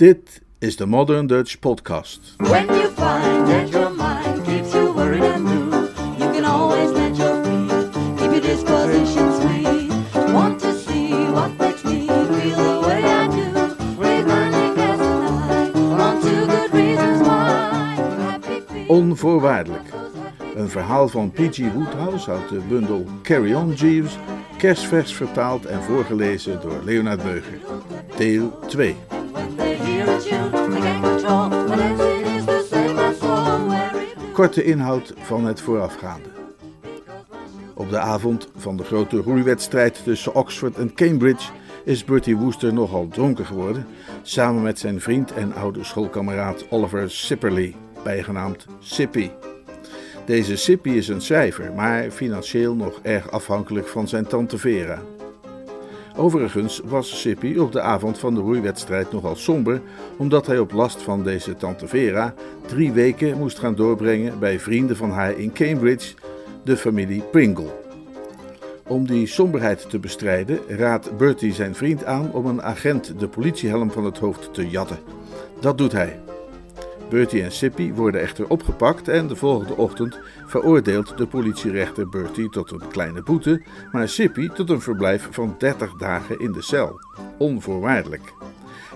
Dit is de Modern Dutch Podcast. When you find that your mind keeps you worried and blue, you can always let your feet keep your disposition sweet. Want to see what makes me feel the way I do? We're burning gas tonight on two good reasons why. Happy feet. Onvoorwaardelijk. Een verhaal van P.G. Woodhouse uit de bundel Carry On Jeeves, kerstvers vertaald en voorgelezen door Leonard Beuger. Deel 2. Korte inhoud van het voorafgaande. Op de avond van de grote roeiwedstrijd tussen Oxford en Cambridge is Bertie Wooster nogal dronken geworden, samen met zijn vriend en oude schoolkameraad Oliver Sipperley, bijgenaamd Sippy. Deze Sippy is een schrijver, maar financieel nog erg afhankelijk van zijn tante Vera. Overigens was Sippy op de avond van de roeiwedstrijd nogal somber, omdat hij op last van deze tante Vera drie weken moest gaan doorbrengen bij vrienden van haar in Cambridge, de familie Pringle. Om die somberheid te bestrijden raadt Bertie zijn vriend aan om een agent de politiehelm van het hoofd te jatten. Dat doet hij. Bertie en Sippy worden echter opgepakt en de volgende ochtend veroordeelt de politierechter Bertie tot een kleine boete, maar Sippy tot een verblijf van 30 dagen in de cel. Onvoorwaardelijk.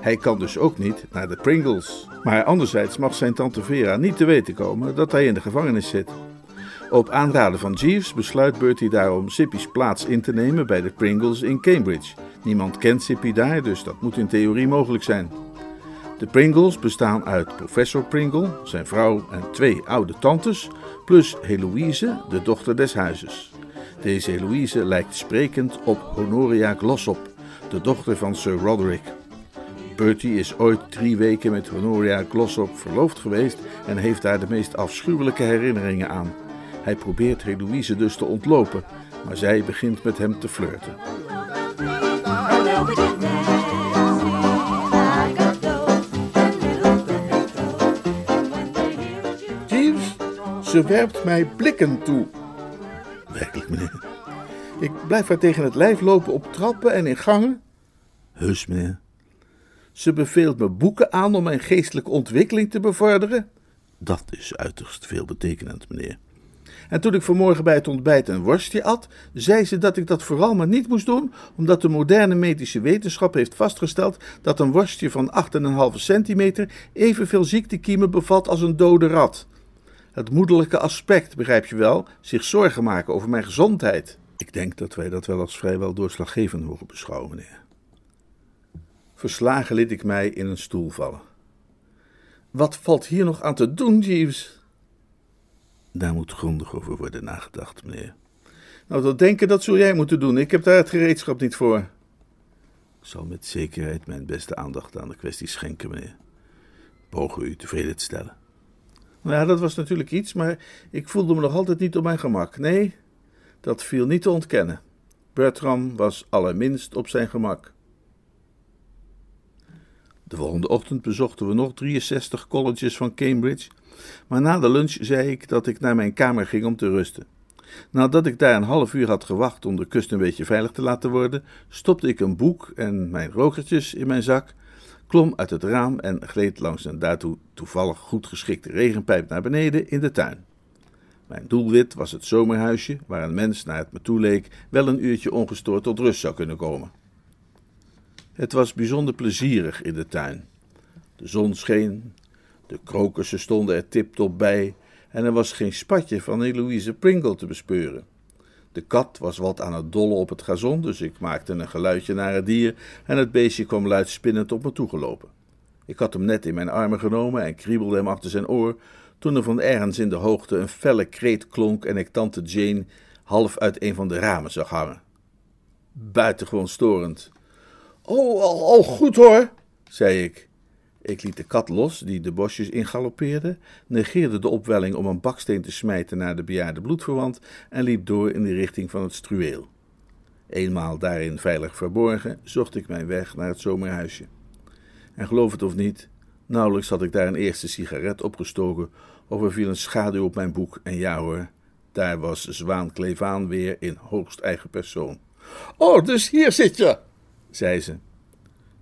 Hij kan dus ook niet naar de Pringles. Maar anderzijds mag zijn tante Vera niet te weten komen dat hij in de gevangenis zit. Op aanraden van Jeeves besluit Bertie daarom Sippy's plaats in te nemen bij de Pringles in Cambridge. Niemand kent Sippy daar, dus dat moet in theorie mogelijk zijn. De Pringles bestaan uit professor Pringle, zijn vrouw en twee oude tantes, plus Heloïse, de dochter des huizes. Deze Heloïse lijkt sprekend op Honoria Glossop, de dochter van Sir Roderick. Bertie is ooit drie weken met Honoria Glossop verloofd geweest en heeft daar de meest afschuwelijke herinneringen aan. Hij probeert Heloïse dus te ontlopen, maar zij begint met hem te flirten. Ze werpt mij blikken toe. Werkelijk, meneer. Ik blijf haar tegen het lijf lopen op trappen en in gangen. Heus, meneer. Ze beveelt me boeken aan om mijn geestelijke ontwikkeling te bevorderen. Dat is uiterst veelbetekenend, meneer. En toen ik vanmorgen bij het ontbijt een worstje at, zei ze dat ik dat vooral maar niet moest doen, omdat de moderne medische wetenschap heeft vastgesteld dat een worstje van 8,5 centimeter evenveel ziektekiemen bevat als een dode rat. Het moederlijke aspect, begrijp je wel, zich zorgen maken over mijn gezondheid. Ik denk dat wij dat wel als vrijwel doorslaggevend mogen beschouwen, meneer. Verslagen liet ik mij in een stoel vallen. Wat valt hier nog aan te doen, Jeeves? Daar moet grondig over worden nagedacht, meneer. Nou, dat denken, dat zul jij moeten doen. Ik heb daar het gereedschap niet voor. Ik zal met zekerheid mijn beste aandacht aan de kwestie schenken, meneer. Pogen u tevreden te stellen. Nou dat was natuurlijk iets, maar ik voelde me nog altijd niet op mijn gemak. Nee, dat viel niet te ontkennen. Bertram was allerminst op zijn gemak. De volgende ochtend bezochten we nog 63 colleges van Cambridge, maar na de lunch zei ik dat ik naar mijn kamer ging om te rusten. Nadat ik daar een half uur had gewacht om de kust een beetje veilig te laten worden, stopte ik een boek en mijn rokertjes in mijn zak, klom uit het raam en gleed langs een daartoe toevallig goed geschikte regenpijp naar beneden in de tuin. Mijn doelwit was het zomerhuisje, waar een mens, naar het me toeleek, wel een uurtje ongestoord tot rust zou kunnen komen. Het was bijzonder plezierig in de tuin. De zon scheen, de krokussen stonden er tiptop bij en er was geen spatje van Eloïse Pringle te bespeuren. De kat was wat aan het dollen op het gazon, dus ik maakte een geluidje naar het dier en het beestje kwam luid spinnend op me toegelopen. Ik had hem net in mijn armen genomen en kriebelde hem achter zijn oor, toen er van ergens in de hoogte een felle kreet klonk en ik tante Jane half uit een van de ramen zag hangen. Buitengewoon storend. Oh, al goed hoor, zei ik. Ik liet de kat los, die de bosjes ingaloppeerde, negeerde de opwelling om een baksteen te smijten naar de bejaarde bloedverwant en liep door in de richting van het struweel. Eenmaal daarin veilig verborgen, zocht ik mijn weg naar het zomerhuisje. En geloof het of niet, nauwelijks had ik daar een eerste sigaret opgestoken, of er viel een schaduw op mijn boek, en ja hoor, daar was Zwaan Klevaan weer in hoogst eigen persoon. Oh, dus hier zit je, zei ze.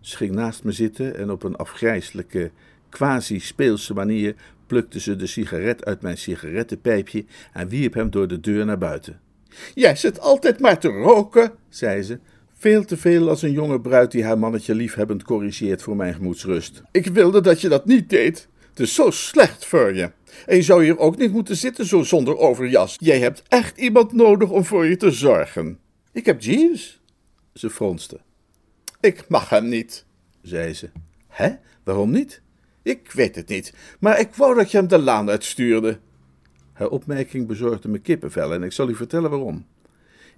Ze ging naast me zitten en op een afgrijselijke, quasi-speelse manier plukte ze de sigaret uit mijn sigarettenpijpje en wierp hem door de deur naar buiten. Jij zit altijd maar te roken, zei ze. Veel te veel als een jonge bruid die haar mannetje liefhebbend corrigeert voor mijn gemoedsrust. Ik wilde dat je dat niet deed. Het is zo slecht voor je. En je zou hier ook niet moeten zitten zo zonder overjas. Jij hebt echt iemand nodig om voor je te zorgen. Ik heb Jeeves. Ze fronste. Ik mag hem niet, zei ze. Hè? Waarom niet? Ik weet het niet, maar ik wou dat je hem de laan uitstuurde. Haar opmerking bezorgde me kippenvel en ik zal u vertellen waarom.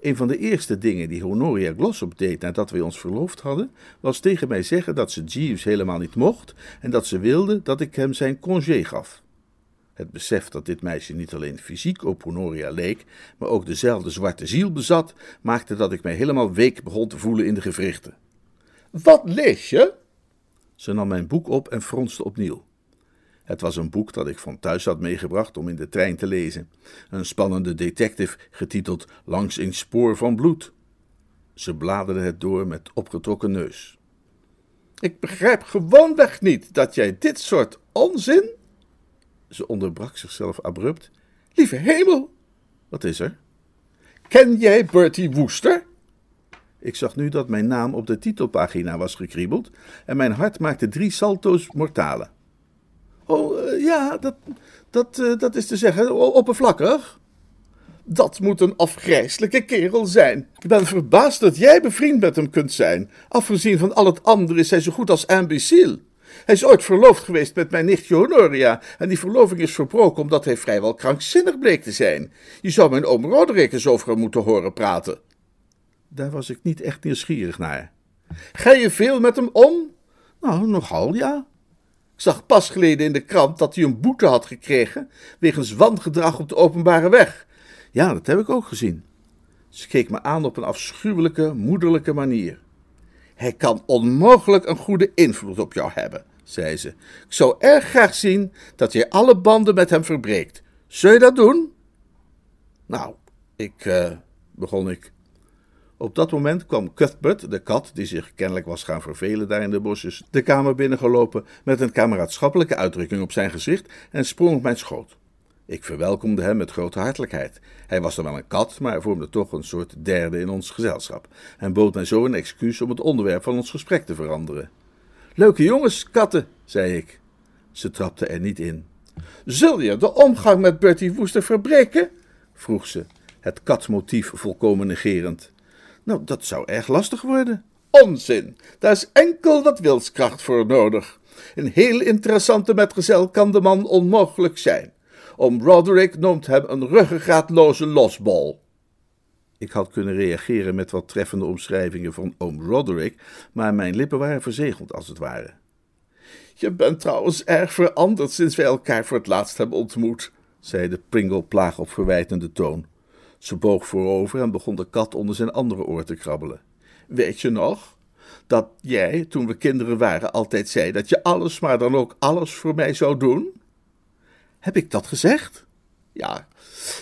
Een van de eerste dingen die Honoria Glossop deed nadat wij ons verloofd hadden, was tegen mij zeggen dat ze Jeeves helemaal niet mocht en dat ze wilde dat ik hem zijn congé gaf. Het besef dat dit meisje niet alleen fysiek op Honoria leek, maar ook dezelfde zwarte ziel bezat, maakte dat ik mij helemaal week begon te voelen in de gewrichten. Wat lees je? Ze nam mijn boek op en fronste opnieuw. Het was een boek dat ik van thuis had meegebracht om in de trein te lezen. Een spannende detective getiteld Langs een spoor van bloed. Ze bladerde het door met opgetrokken neus. Ik begrijp gewoonweg niet dat jij dit soort onzin. Ze onderbrak zichzelf abrupt. Lieve hemel, wat is er? Ken jij Bertie Woester? Ik zag nu dat mijn naam op de titelpagina was gekriebeld en mijn hart maakte drie salto's mortale. Oh, eh, ja, dat, dat, eh, dat is te zeggen, oppervlakkig. Dat moet een afgrijselijke kerel zijn. Ik ben verbaasd dat jij bevriend met hem kunt zijn. Afgezien van al het andere is hij zo goed als imbeciel. Hij is ooit verloofd geweest met mijn nichtje Honoria en die verloving is verbroken omdat hij vrijwel krankzinnig bleek te zijn. Je zou mijn oom Roderick eens over hem moeten horen praten. Daar was ik niet echt nieuwsgierig naar. Ga je veel met hem om? Nou, nogal, ja. Ik zag pas geleden in de krant dat hij een boete had gekregen wegens wangedrag op de openbare weg. Ja, dat heb ik ook gezien. Ze keek me aan op een afschuwelijke, moederlijke manier. Hij kan onmogelijk een goede invloed op jou hebben, zei ze. Ik zou erg graag zien dat jij alle banden met hem verbreekt. Zul je dat doen? Nou, ik, eh, begon ik. Op dat moment kwam Cuthbert, de kat, die zich kennelijk was gaan vervelen daar in de bosjes, de kamer binnengelopen met een kameraadschappelijke uitdrukking op zijn gezicht en sprong op mijn schoot. Ik verwelkomde hem met grote hartelijkheid. Hij was dan wel een kat, maar vormde toch een soort derde in ons gezelschap en bood mij zo een excuus om het onderwerp van ons gesprek te veranderen. Leuke jongens, katten, zei ik. Ze trapte er niet in. Zul je de omgang met Bertie Woester verbreken? vroeg ze, het katmotief volkomen negerend. Nou, dat zou erg lastig worden. Onzin, daar is enkel wat wilskracht voor nodig. Een heel interessante metgezel kan de man onmogelijk zijn. Oom Roderick noemt hem een ruggengraatloze losbol. Ik had kunnen reageren met wat treffende omschrijvingen van oom Roderick, maar mijn lippen waren verzegeld als het ware. Je bent trouwens erg veranderd sinds wij elkaar voor het laatst hebben ontmoet, zei de Pringle plaag op verwijtende toon. Ze boog voorover en begon de kat onder zijn andere oor te krabbelen. Weet je nog? Dat jij, toen we kinderen waren, altijd zei dat je alles, maar dan ook alles voor mij zou doen? Heb ik dat gezegd? Ja,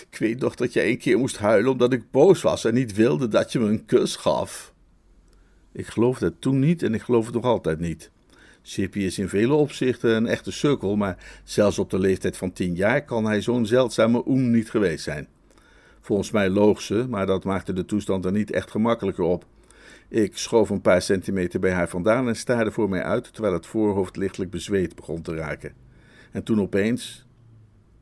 ik weet nog dat jij een keer moest huilen omdat ik boos was en niet wilde dat je me een kus gaf. Ik geloofde het toen niet en ik geloof het nog altijd niet. Chippy is in vele opzichten een echte sukkel, maar zelfs op de leeftijd van tien jaar kan hij zo'n zeldzame oen niet geweest zijn. Volgens mij loog ze, maar dat maakte de toestand er niet echt gemakkelijker op. Ik schoof een paar centimeter bij haar vandaan en staarde voor mij uit, terwijl het voorhoofd lichtelijk bezweet begon te raken. En toen opeens.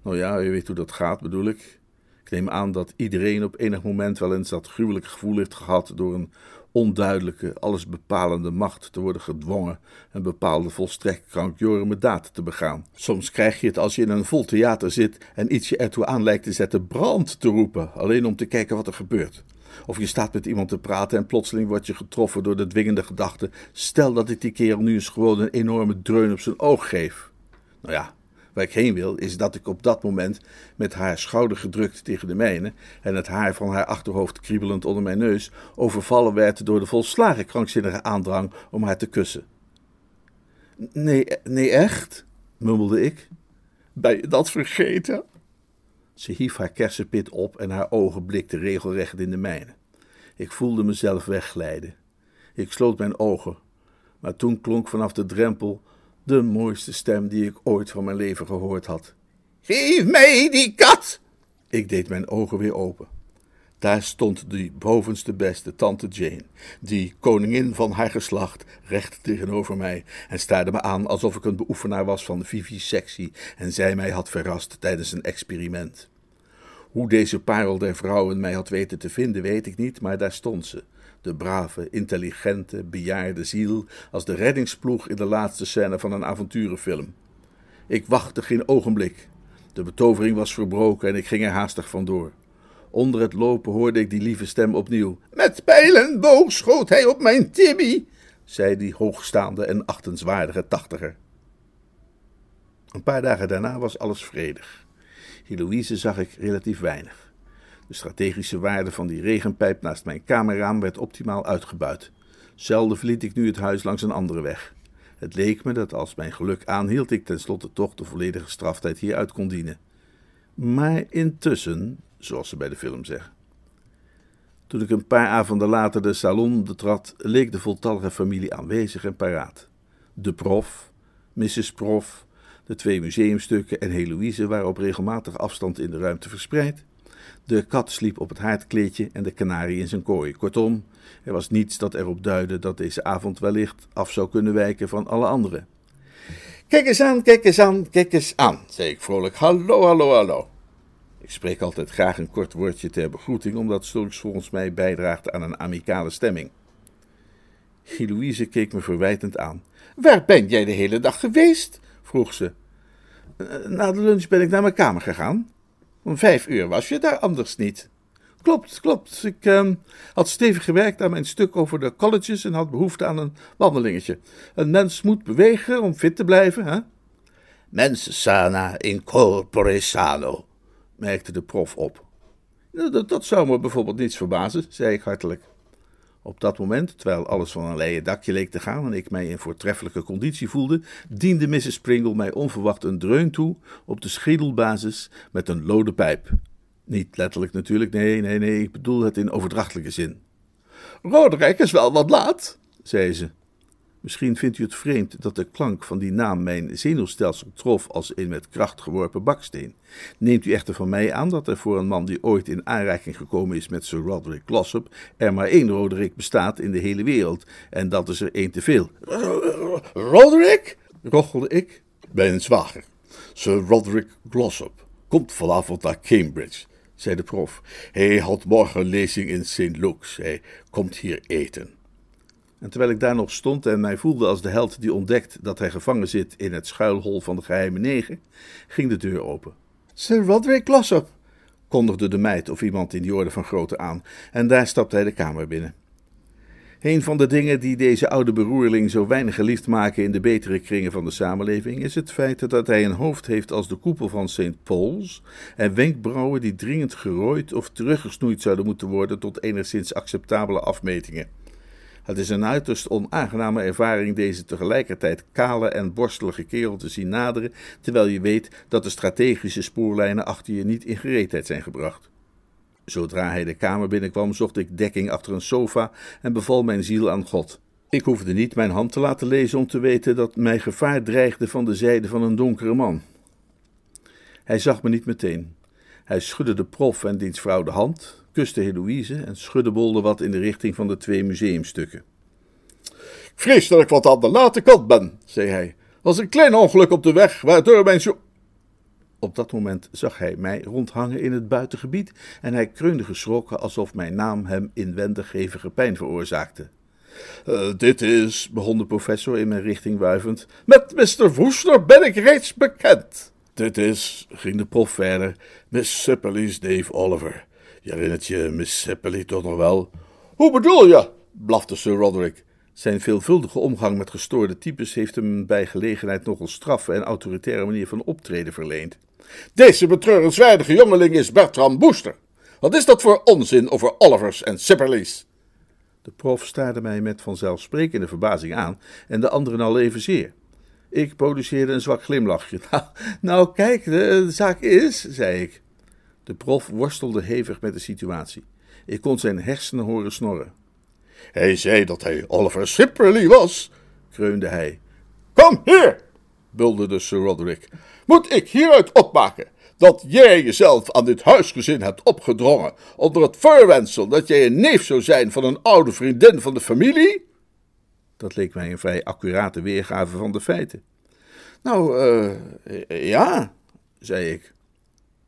Nou ja, je weet hoe dat gaat, bedoel ik. Ik neem aan dat iedereen op enig moment wel eens dat gruwelijke gevoel heeft gehad door een onduidelijke, allesbepalende macht te worden gedwongen een bepaalde volstrekt krankjorme daad te begaan. Soms krijg je het als je in een vol theater zit en iets je ertoe aan lijkt te zetten brand te roepen, alleen om te kijken wat er gebeurt. Of je staat met iemand te praten en plotseling word je getroffen door de dwingende gedachte: stel dat ik die kerel nu eens gewoon een enorme dreun op zijn oog geef. Nou ja, Waar ik heen wil, is dat ik op dat moment, met haar schouder gedrukt tegen de mijne en het haar van haar achterhoofd kriebelend onder mijn neus, overvallen werd door de volslagen krankzinnige aandrang om haar te kussen. Nee, nee, echt? murmelde ik. Ben je dat vergeten? Ze hief haar kersenpit op en haar ogen blikten regelrecht in de mijne. Ik voelde mezelf wegglijden. Ik sloot mijn ogen. Maar toen klonk vanaf de drempel de mooiste stem die ik ooit van mijn leven gehoord had. Geef mij die kat! Ik deed mijn ogen weer open. Daar stond die bovenste beste tante Jane, die koningin van haar geslacht, recht tegenover mij en staarde me aan alsof ik een beoefenaar was van vivisectie en zij mij had verrast tijdens een experiment. Hoe deze parel der vrouwen mij had weten te vinden, weet ik niet, maar daar stond ze. De brave, intelligente, bejaarde ziel, als de reddingsploeg in de laatste scène van een avonturenfilm. Ik wachtte geen ogenblik. De betovering was verbroken en ik ging er haastig vandoor. Onder het lopen hoorde ik die lieve stem opnieuw. Met pijlen boog schoot hij op mijn Timmy, zei die hoogstaande en achtenswaardige tachtiger. Een paar dagen daarna was alles vredig. Heloïse zag ik relatief weinig. De strategische waarde van die regenpijp naast mijn kamerraam werd optimaal uitgebuit. Zelden verliet ik nu het huis langs een andere weg. Het leek me dat als mijn geluk aanhield, ik tenslotte toch de volledige straftijd hieruit kon dienen. Maar intussen, zoals ze bij de film zeggen. Toen ik een paar avonden later de salon betrad, leek de voltallige familie aanwezig en paraat. De prof, Mrs. Prof, de twee museumstukken en Heloïse waren op regelmatig afstand in de ruimte verspreid. De kat sliep op het haardkleedje en de kanarie in zijn kooi. Kortom, er was niets dat erop duidde dat deze avond wellicht af zou kunnen wijken van alle andere. Kijk eens aan, kijk eens aan, kijk eens aan, zei ik vrolijk. Hallo, hallo, hallo. Ik spreek altijd graag een kort woordje ter begroeting, omdat zulks volgens mij bijdraagt aan een amicale stemming. Louise keek me verwijtend aan. Waar ben jij de hele dag geweest? vroeg ze. Na de lunch ben ik naar mijn kamer gegaan. Om vijf uur was je daar anders niet. Klopt, klopt. Ik uh, had stevig gewerkt aan mijn stuk over de colleges en had behoefte aan een wandelingetje. Een mens moet bewegen om fit te blijven, hè? Mens sana in corpore sano, merkte de prof op. Dat, dat zou me bijvoorbeeld niets verbazen, zei ik hartelijk. Op dat moment, terwijl alles van een leien dakje leek te gaan en ik mij in voortreffelijke conditie voelde, diende Mrs. Pringle mij onverwacht een dreun toe op de schedelbasis met een lode pijp. Niet letterlijk natuurlijk, nee, nee, nee, ik bedoel het in overdrachtelijke zin. Roderick is wel wat laat, zei ze. Misschien vindt u het vreemd dat de klank van die naam mijn zenuwstelsel trof als een met kracht geworpen baksteen. Neemt u echter van mij aan dat er voor een man die ooit in aanraking gekomen is met Sir Roderick Glossop er maar één Roderick bestaat in de hele wereld, en dat is er één te veel. Roderick? rochelde ik. Mijn zwager, Sir Roderick Glossop, komt vanavond naar Cambridge, zei de prof. Hij had morgen een lezing in St. Luke's. Hij komt hier eten. En terwijl ik daar nog stond en mij voelde als de held die ontdekt dat hij gevangen zit in het schuilhol van de geheime negen, ging de deur open. Sir Roderick Glossop, kondigde de meid of iemand in die orde van grootte aan, en daar stapte hij de kamer binnen. Een van de dingen die deze oude beroerling zo weinig geliefd maken in de betere kringen van de samenleving is het feit dat hij een hoofd heeft als de koepel van St. Paul's en wenkbrauwen die dringend gerooid of teruggesnoeid zouden moeten worden tot enigszins acceptabele afmetingen. Het is een uiterst onaangename ervaring deze tegelijkertijd kale en borstelige kerel te zien naderen, terwijl je weet dat de strategische spoorlijnen achter je niet in gereedheid zijn gebracht. Zodra hij de kamer binnenkwam, zocht ik dekking achter een sofa en beval mijn ziel aan God. Ik hoefde niet mijn hand te laten lezen om te weten dat mij gevaar dreigde van de zijde van een donkere man. Hij zag me niet meteen. Hij schudde de prof en diens vrouw de hand, kuste Heloïse en schuddebolde wat in de richting van de twee museumstukken. Ik vrees dat ik wat aan de late kant ben, zei hij. Was een klein ongeluk op de weg, waardoor mijn zo... Op dat moment zag hij mij rondhangen in het buitengebied en hij kreunde geschrokken alsof mijn naam hem inwendig hevige pijn veroorzaakte. Uh, dit is, begon de professor in mijn richting wuivend, met Mr. Woester ben ik reeds bekend. Dit is, ging de prof verder, Miss Sippely's Dave Oliver. Je herinnert je Miss Sippely toch nog wel? Hoe bedoel je? blafte Sir Roderick. Zijn veelvuldige omgang met gestoorde types heeft hem bij gelegenheid nogal straffe en autoritaire manier van optreden verleend. Deze betreurenswaardige jongeling is Bertram Booster. Wat is dat voor onzin over Olivers en Sipperleys? De prof staarde mij met vanzelfsprekende verbazing aan en de anderen al evenzeer. Ik produceerde een zwak glimlachje. Nou, nou kijk, de, zaak is, zei ik. De prof worstelde hevig met de situatie. Ik kon zijn hersenen horen snorren. Hij zei dat hij Oliver Sipperley was, kreunde hij. Kom hier, bulderde Sir Roderick. Moet ik hieruit opmaken dat jij jezelf aan dit huisgezin hebt opgedrongen onder het voorwendsel dat jij een neef zou zijn van een oude vriendin van de familie? Dat leek mij een vrij accurate weergave van de feiten. Nou, eh, ja, zei ik.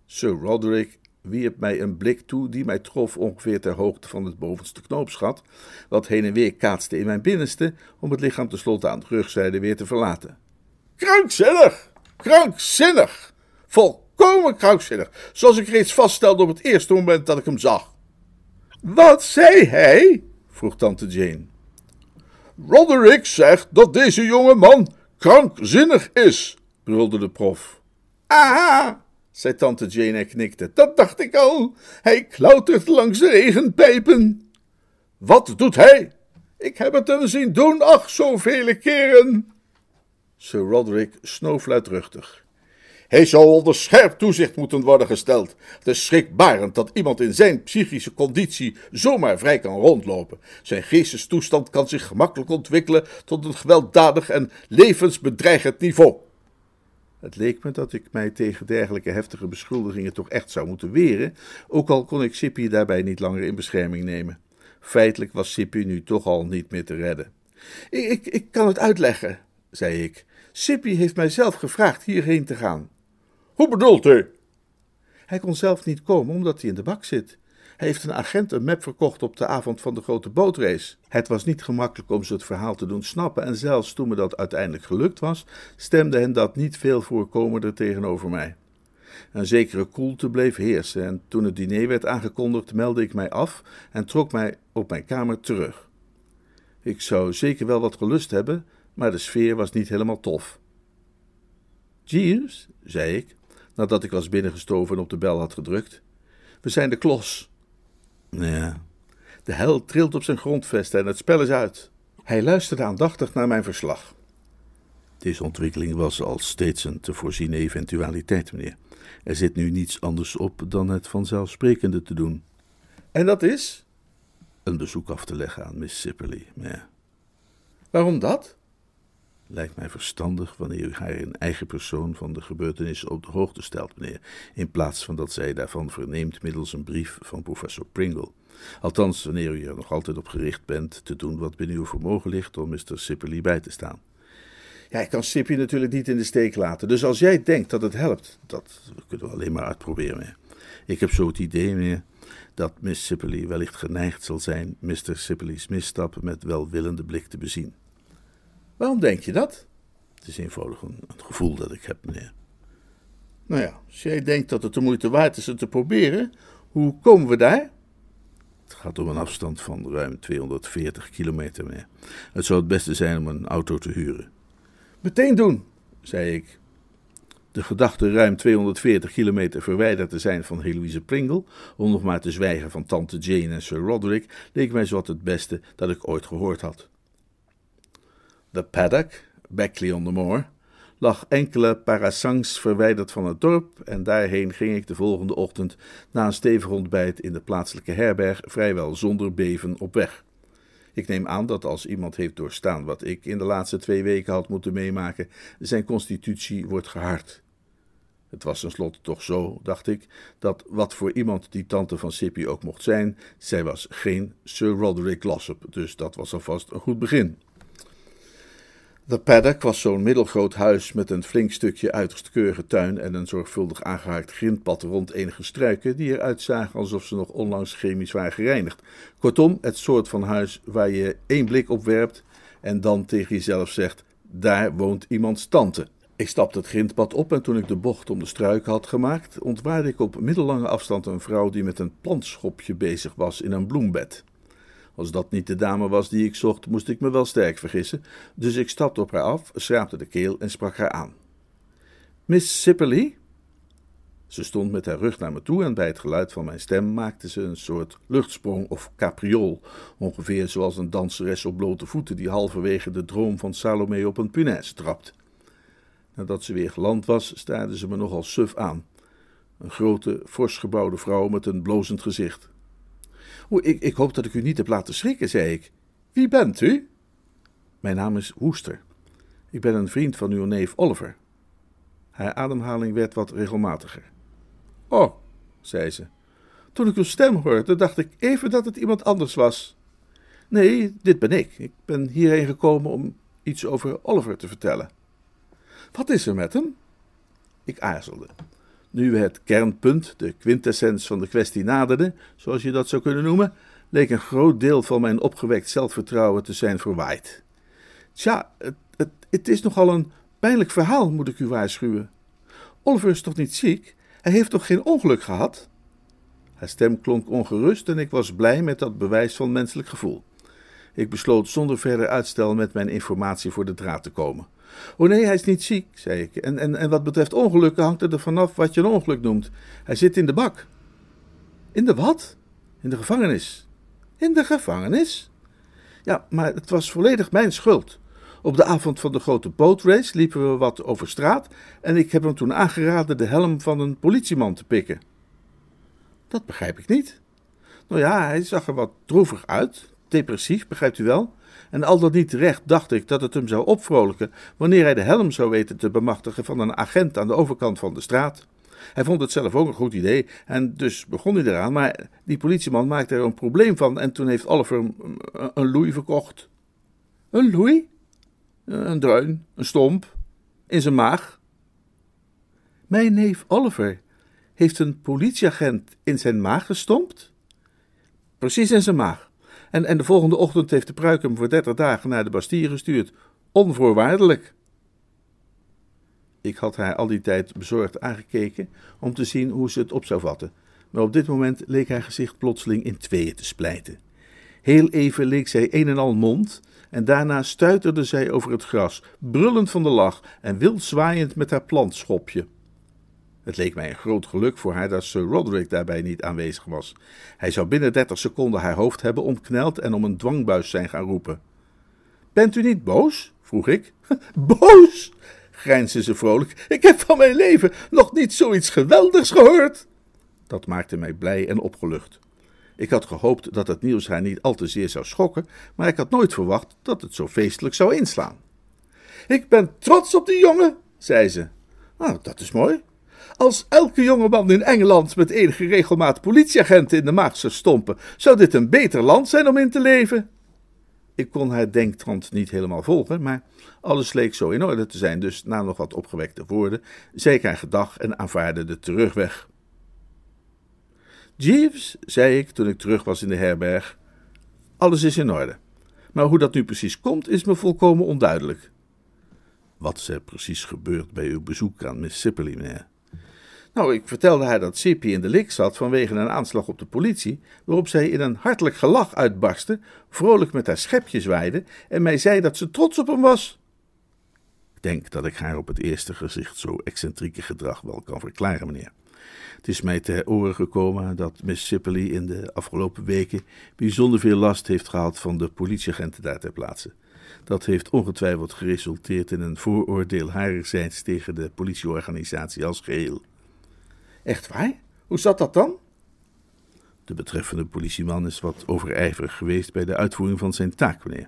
Sir Roderick wierp mij een blik toe die mij trof ongeveer ter hoogte van het bovenste knoopsgat, wat heen en weer kaatste in mijn binnenste om het lichaam tenslotte aan de rugzijde weer te verlaten. Krankzinnig! Krankzinnig! Volkomen krankzinnig, zoals ik reeds vaststelde op het eerste moment dat ik hem zag. Wat zei hij? vroeg tante Jane. Roderick zegt dat deze jonge man krankzinnig is, brulde de prof. Ah, zei tante Jane en knikte. Dat dacht ik al. Hij klautert langs de regenpijpen. Wat doet hij? Ik heb het hem zien doen, ach, zoveel keren. Sir Roderick snoof luidruchtig. Hij zou onder scherp toezicht moeten worden gesteld. Het is schrikbarend dat iemand in zijn psychische conditie zomaar vrij kan rondlopen. Zijn geestestoestand kan zich gemakkelijk ontwikkelen tot een gewelddadig en levensbedreigend niveau. Het leek me dat ik mij tegen dergelijke heftige beschuldigingen toch echt zou moeten weren, ook al kon ik Sippy daarbij niet langer in bescherming nemen. Feitelijk was Sippy nu toch al niet meer te redden. Ik, ik, ik kan het uitleggen, zei ik. Sippy heeft mij zelf gevraagd hierheen te gaan. Hoe bedoelt u? Hij kon zelf niet komen omdat hij in de bak zit. Hij heeft een agent een map verkocht op de avond van de grote bootrace. Het was niet gemakkelijk om ze het verhaal te doen snappen en zelfs toen me dat uiteindelijk gelukt was, stemde hen dat niet veel voorkomender tegenover mij. Een zekere koelte bleef heersen en toen het diner werd aangekondigd meldde ik mij af en trok mij op mijn kamer terug. Ik zou zeker wel wat gelust hebben, maar de sfeer was niet helemaal tof. Jeeves, zei ik, nadat ik was binnengestoven en op de bel had gedrukt. We zijn de klos. Ja, de hel trilt op zijn grondvesten en het spel is uit. Hij luisterde aandachtig naar mijn verslag. Deze ontwikkeling was al steeds een te voorziene eventualiteit, meneer. Er zit nu niets anders op dan het vanzelfsprekende te doen. En dat is? Een bezoek af te leggen aan Miss Sipperley, ja. Waarom dat? Lijkt mij verstandig wanneer u haar in eigen persoon van de gebeurtenissen op de hoogte stelt, meneer, in plaats van dat zij daarvan verneemt middels een brief van professor Pringle. Althans, wanneer u er nog altijd op gericht bent te doen wat binnen uw vermogen ligt om Mr. Sipperley bij te staan. Ja, ik kan Sippy natuurlijk niet in de steek laten, dus als jij denkt dat het helpt, dat kunnen we alleen maar uitproberen. Ik heb zo het idee, meneer, dat Miss Sipperley wellicht geneigd zal zijn Mr. Sipperley's misstap met welwillende blik te bezien. Waarom denk je dat? Het is eenvoudig een, gevoel dat ik heb, meneer. Nou ja, als jij denkt dat het de moeite waard is het te proberen, hoe komen we daar? Het gaat om een afstand van ruim 240 kilometer, meneer. Het zou het beste zijn om een auto te huren. Meteen doen, zei ik. De gedachte ruim 240 kilometer verwijderd te zijn van Heloise Pringle, om nog maar te zwijgen van tante Jane en Sir Roderick, leek mij zowat het beste dat ik ooit gehoord had. De paddock, Beckley on the Moor, lag enkele parasangs verwijderd van het dorp en daarheen ging ik de volgende ochtend na een stevig ontbijt in de plaatselijke herberg vrijwel zonder beven op weg. Ik neem aan dat als iemand heeft doorstaan wat ik in de laatste twee weken had moeten meemaken, zijn constitutie wordt gehard. Het was tenslotte toch zo, dacht ik, dat wat voor iemand die tante van Sippy ook mocht zijn, zij was geen Sir Roderick Glossop, dus dat was alvast een goed begin. De paddock was zo'n middelgroot huis met een flink stukje uiterst keurige tuin en een zorgvuldig aangehaakt grindpad rond enige struiken die eruit zagen alsof ze nog onlangs chemisch waren gereinigd. Kortom, het soort van huis waar je één blik op werpt en dan tegen jezelf zegt: daar woont iemands tante. Ik stapte het grindpad op en toen ik de bocht om de struiken had gemaakt, ontwaarde ik op middellange afstand een vrouw die met een plantschopje bezig was in een bloembed. Als dat niet de dame was die ik zocht, moest ik me wel sterk vergissen, dus ik stapte op haar af, schraapte de keel en sprak haar aan. Miss Sipperley? Ze stond met haar rug naar me toe en bij het geluid van mijn stem maakte ze een soort luchtsprong of capriool, ongeveer zoals een danseres op blote voeten die halverwege de droom van Salome op een punaise trapt. Nadat ze weer geland was, staarde ze me nogal suf aan. Een grote, fors gebouwde vrouw met een blozend gezicht. Ik, ik hoop dat ik u niet heb laten schrikken, zei ik. Wie bent u? Mijn naam is Woester. Ik ben een vriend van uw neef Oliver. Haar ademhaling werd wat regelmatiger. Oh, zei ze. Toen ik uw stem hoorde, dacht ik even dat het iemand anders was. Nee, dit ben ik. Ik ben hierheen gekomen om iets over Oliver te vertellen. Wat is er met hem? Ik aarzelde. Nu het kernpunt, de quintessens van de kwestie naderden, zoals je dat zou kunnen noemen, leek een groot deel van mijn opgewekt zelfvertrouwen te zijn verwaaid. Tja, het, het, het is nogal een pijnlijk verhaal, moet ik u waarschuwen. Oliver is toch niet ziek? Hij heeft toch geen ongeluk gehad? Haar stem klonk ongerust en ik was blij met dat bewijs van menselijk gevoel. Ik besloot zonder verder uitstel met mijn informatie voor de draad te komen. Oh nee, hij is niet ziek, zei ik. En, en, en wat betreft ongelukken hangt het er vanaf wat je een ongeluk noemt. Hij zit in de bak. In de wat? In de gevangenis. In de gevangenis? Ja, maar het was volledig mijn schuld. Op de avond van de grote bootrace liepen we wat over straat en ik heb hem toen aangeraden de helm van een politieman te pikken. Dat begrijp ik niet. Nou ja, hij zag er wat droevig uit, depressief, begrijpt u wel? En al dat niet terecht dacht ik dat het hem zou opvrolijken wanneer hij de helm zou weten te bemachtigen van een agent aan de overkant van de straat. Hij vond het zelf ook een goed idee en dus begon hij eraan, maar die politieman maakte er een probleem van en toen heeft Oliver een loei verkocht. Een loei? Een dreun, een stomp, in zijn maag. Mijn neef Oliver heeft een politieagent in zijn maag gestompt? Precies in zijn maag. En, en de volgende ochtend heeft de pruik hem voor dertig dagen naar de Bastille gestuurd. Onvoorwaardelijk. Ik had haar al die tijd bezorgd aangekeken om te zien hoe ze het op zou vatten. Maar op dit moment leek haar gezicht plotseling in tweeën te splijten. Heel even leek zij een en al mond, en daarna stuiterde zij over het gras, brullend van de lach en wild zwaaiend met haar plantschopje. Het leek mij een groot geluk voor haar dat Sir Roderick daarbij niet aanwezig was. Hij zou binnen dertig seconden haar hoofd hebben omkneld en om een dwangbuis zijn gaan roepen. Bent u niet boos? vroeg ik. boos? grijnsde ze vrolijk. Ik heb van mijn leven nog niet zoiets geweldigs gehoord. Dat maakte mij blij en opgelucht. Ik had gehoopt dat het nieuws haar niet al te zeer zou schokken, maar ik had nooit verwacht dat het zo feestelijk zou inslaan. Ik ben trots op die jongen, zei ze. Nou, dat is mooi. Als elke jongeman in Engeland met enige regelmaat politieagenten in de maag zou stompen, zou dit een beter land zijn om in te leven. Ik kon haar denktrand niet helemaal volgen, maar alles leek zo in orde te zijn, dus na nog wat opgewekte woorden, zei ik haar gedag en aanvaarde de terugweg. Jeeves, zei ik toen ik terug was in de herberg, alles is in orde. Maar hoe dat nu precies komt, is me volkomen onduidelijk. Wat is er precies gebeurd bij uw bezoek aan Miss? Nou, ik vertelde haar dat Sippy in de lik zat vanwege een aanslag op de politie, waarop zij in een hartelijk gelach uitbarstte, vrolijk met haar schepje zwaaide en mij zei dat ze trots op hem was. Ik denk dat ik haar op het eerste gezicht zo excentrieke gedrag wel kan verklaren, meneer. Het is mij ter oren gekomen dat Miss Sippely in de afgelopen weken bijzonder veel last heeft gehad van de politieagenten daar ter plaatse. Dat heeft ongetwijfeld geresulteerd in een vooroordeel harerzijds tegen de politieorganisatie als geheel. Echt waar? Hoe zat dat dan? De betreffende politieman is wat overijverig geweest bij de uitvoering van zijn taak, meneer.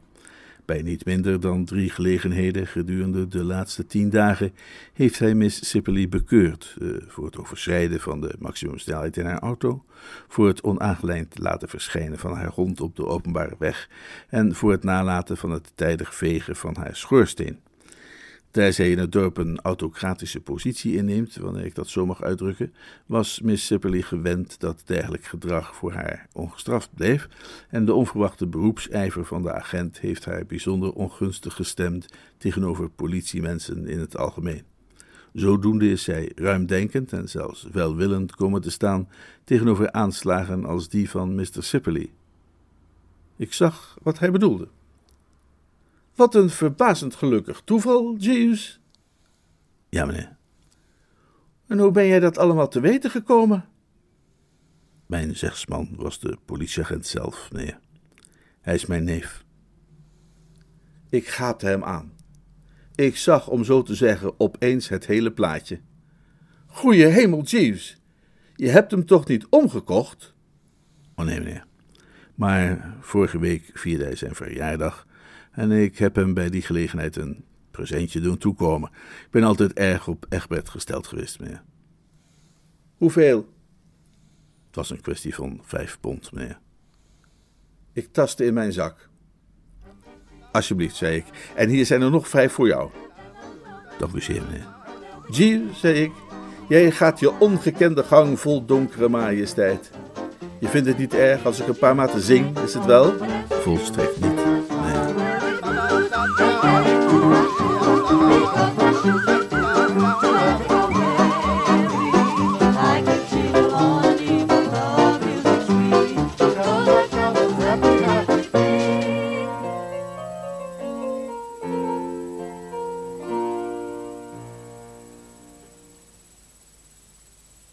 Bij niet minder dan drie gelegenheden gedurende de laatste tien dagen heeft hij Miss Sippely bekeurd uh, voor het overschrijden van de maximumsnelheid in haar auto, voor het onaangelijnd laten verschijnen van haar hond op de openbare weg en voor het nalaten van het tijdig vegen van haar schoorsteen. Daar zij in het dorp een autocratische positie inneemt, wanneer ik dat zo mag uitdrukken, was Miss Sippely gewend dat dergelijk gedrag voor haar ongestraft bleef, en de onverwachte beroepsijver van de agent heeft haar bijzonder ongunstig gestemd tegenover politiemensen in het algemeen. Zodoende is zij ruimdenkend en zelfs welwillend komen te staan tegenover aanslagen als die van Mr. Sippely. Ik zag wat hij bedoelde. Wat een verbazend gelukkig toeval, Jeeves. Ja, meneer. En hoe ben jij dat allemaal te weten gekomen? Mijn zegsman was de politieagent zelf, meneer. Hij is mijn neef. Ik gaapte hem aan. Ik zag, om zo te zeggen, opeens het hele plaatje. Goeie hemel, Jeeves. Je hebt hem toch niet omgekocht? Oh nee, meneer. Maar vorige week vierde hij zijn verjaardag En ik heb hem bij die gelegenheid een presentje doen toekomen. Ik ben altijd erg op Egbert gesteld geweest, meneer. Hoeveel? Het was een kwestie van vijf pond, meneer. Ik tastte in mijn zak. Alsjeblieft, zei ik. En hier zijn er nog vijf voor jou. Dank u zeer, meneer. Gier, zei ik, jij gaat je ongekende gang vol donkere majesteit. Je vindt het niet erg als ik een paar maten zing, is het wel? Volstrekt niet, nee.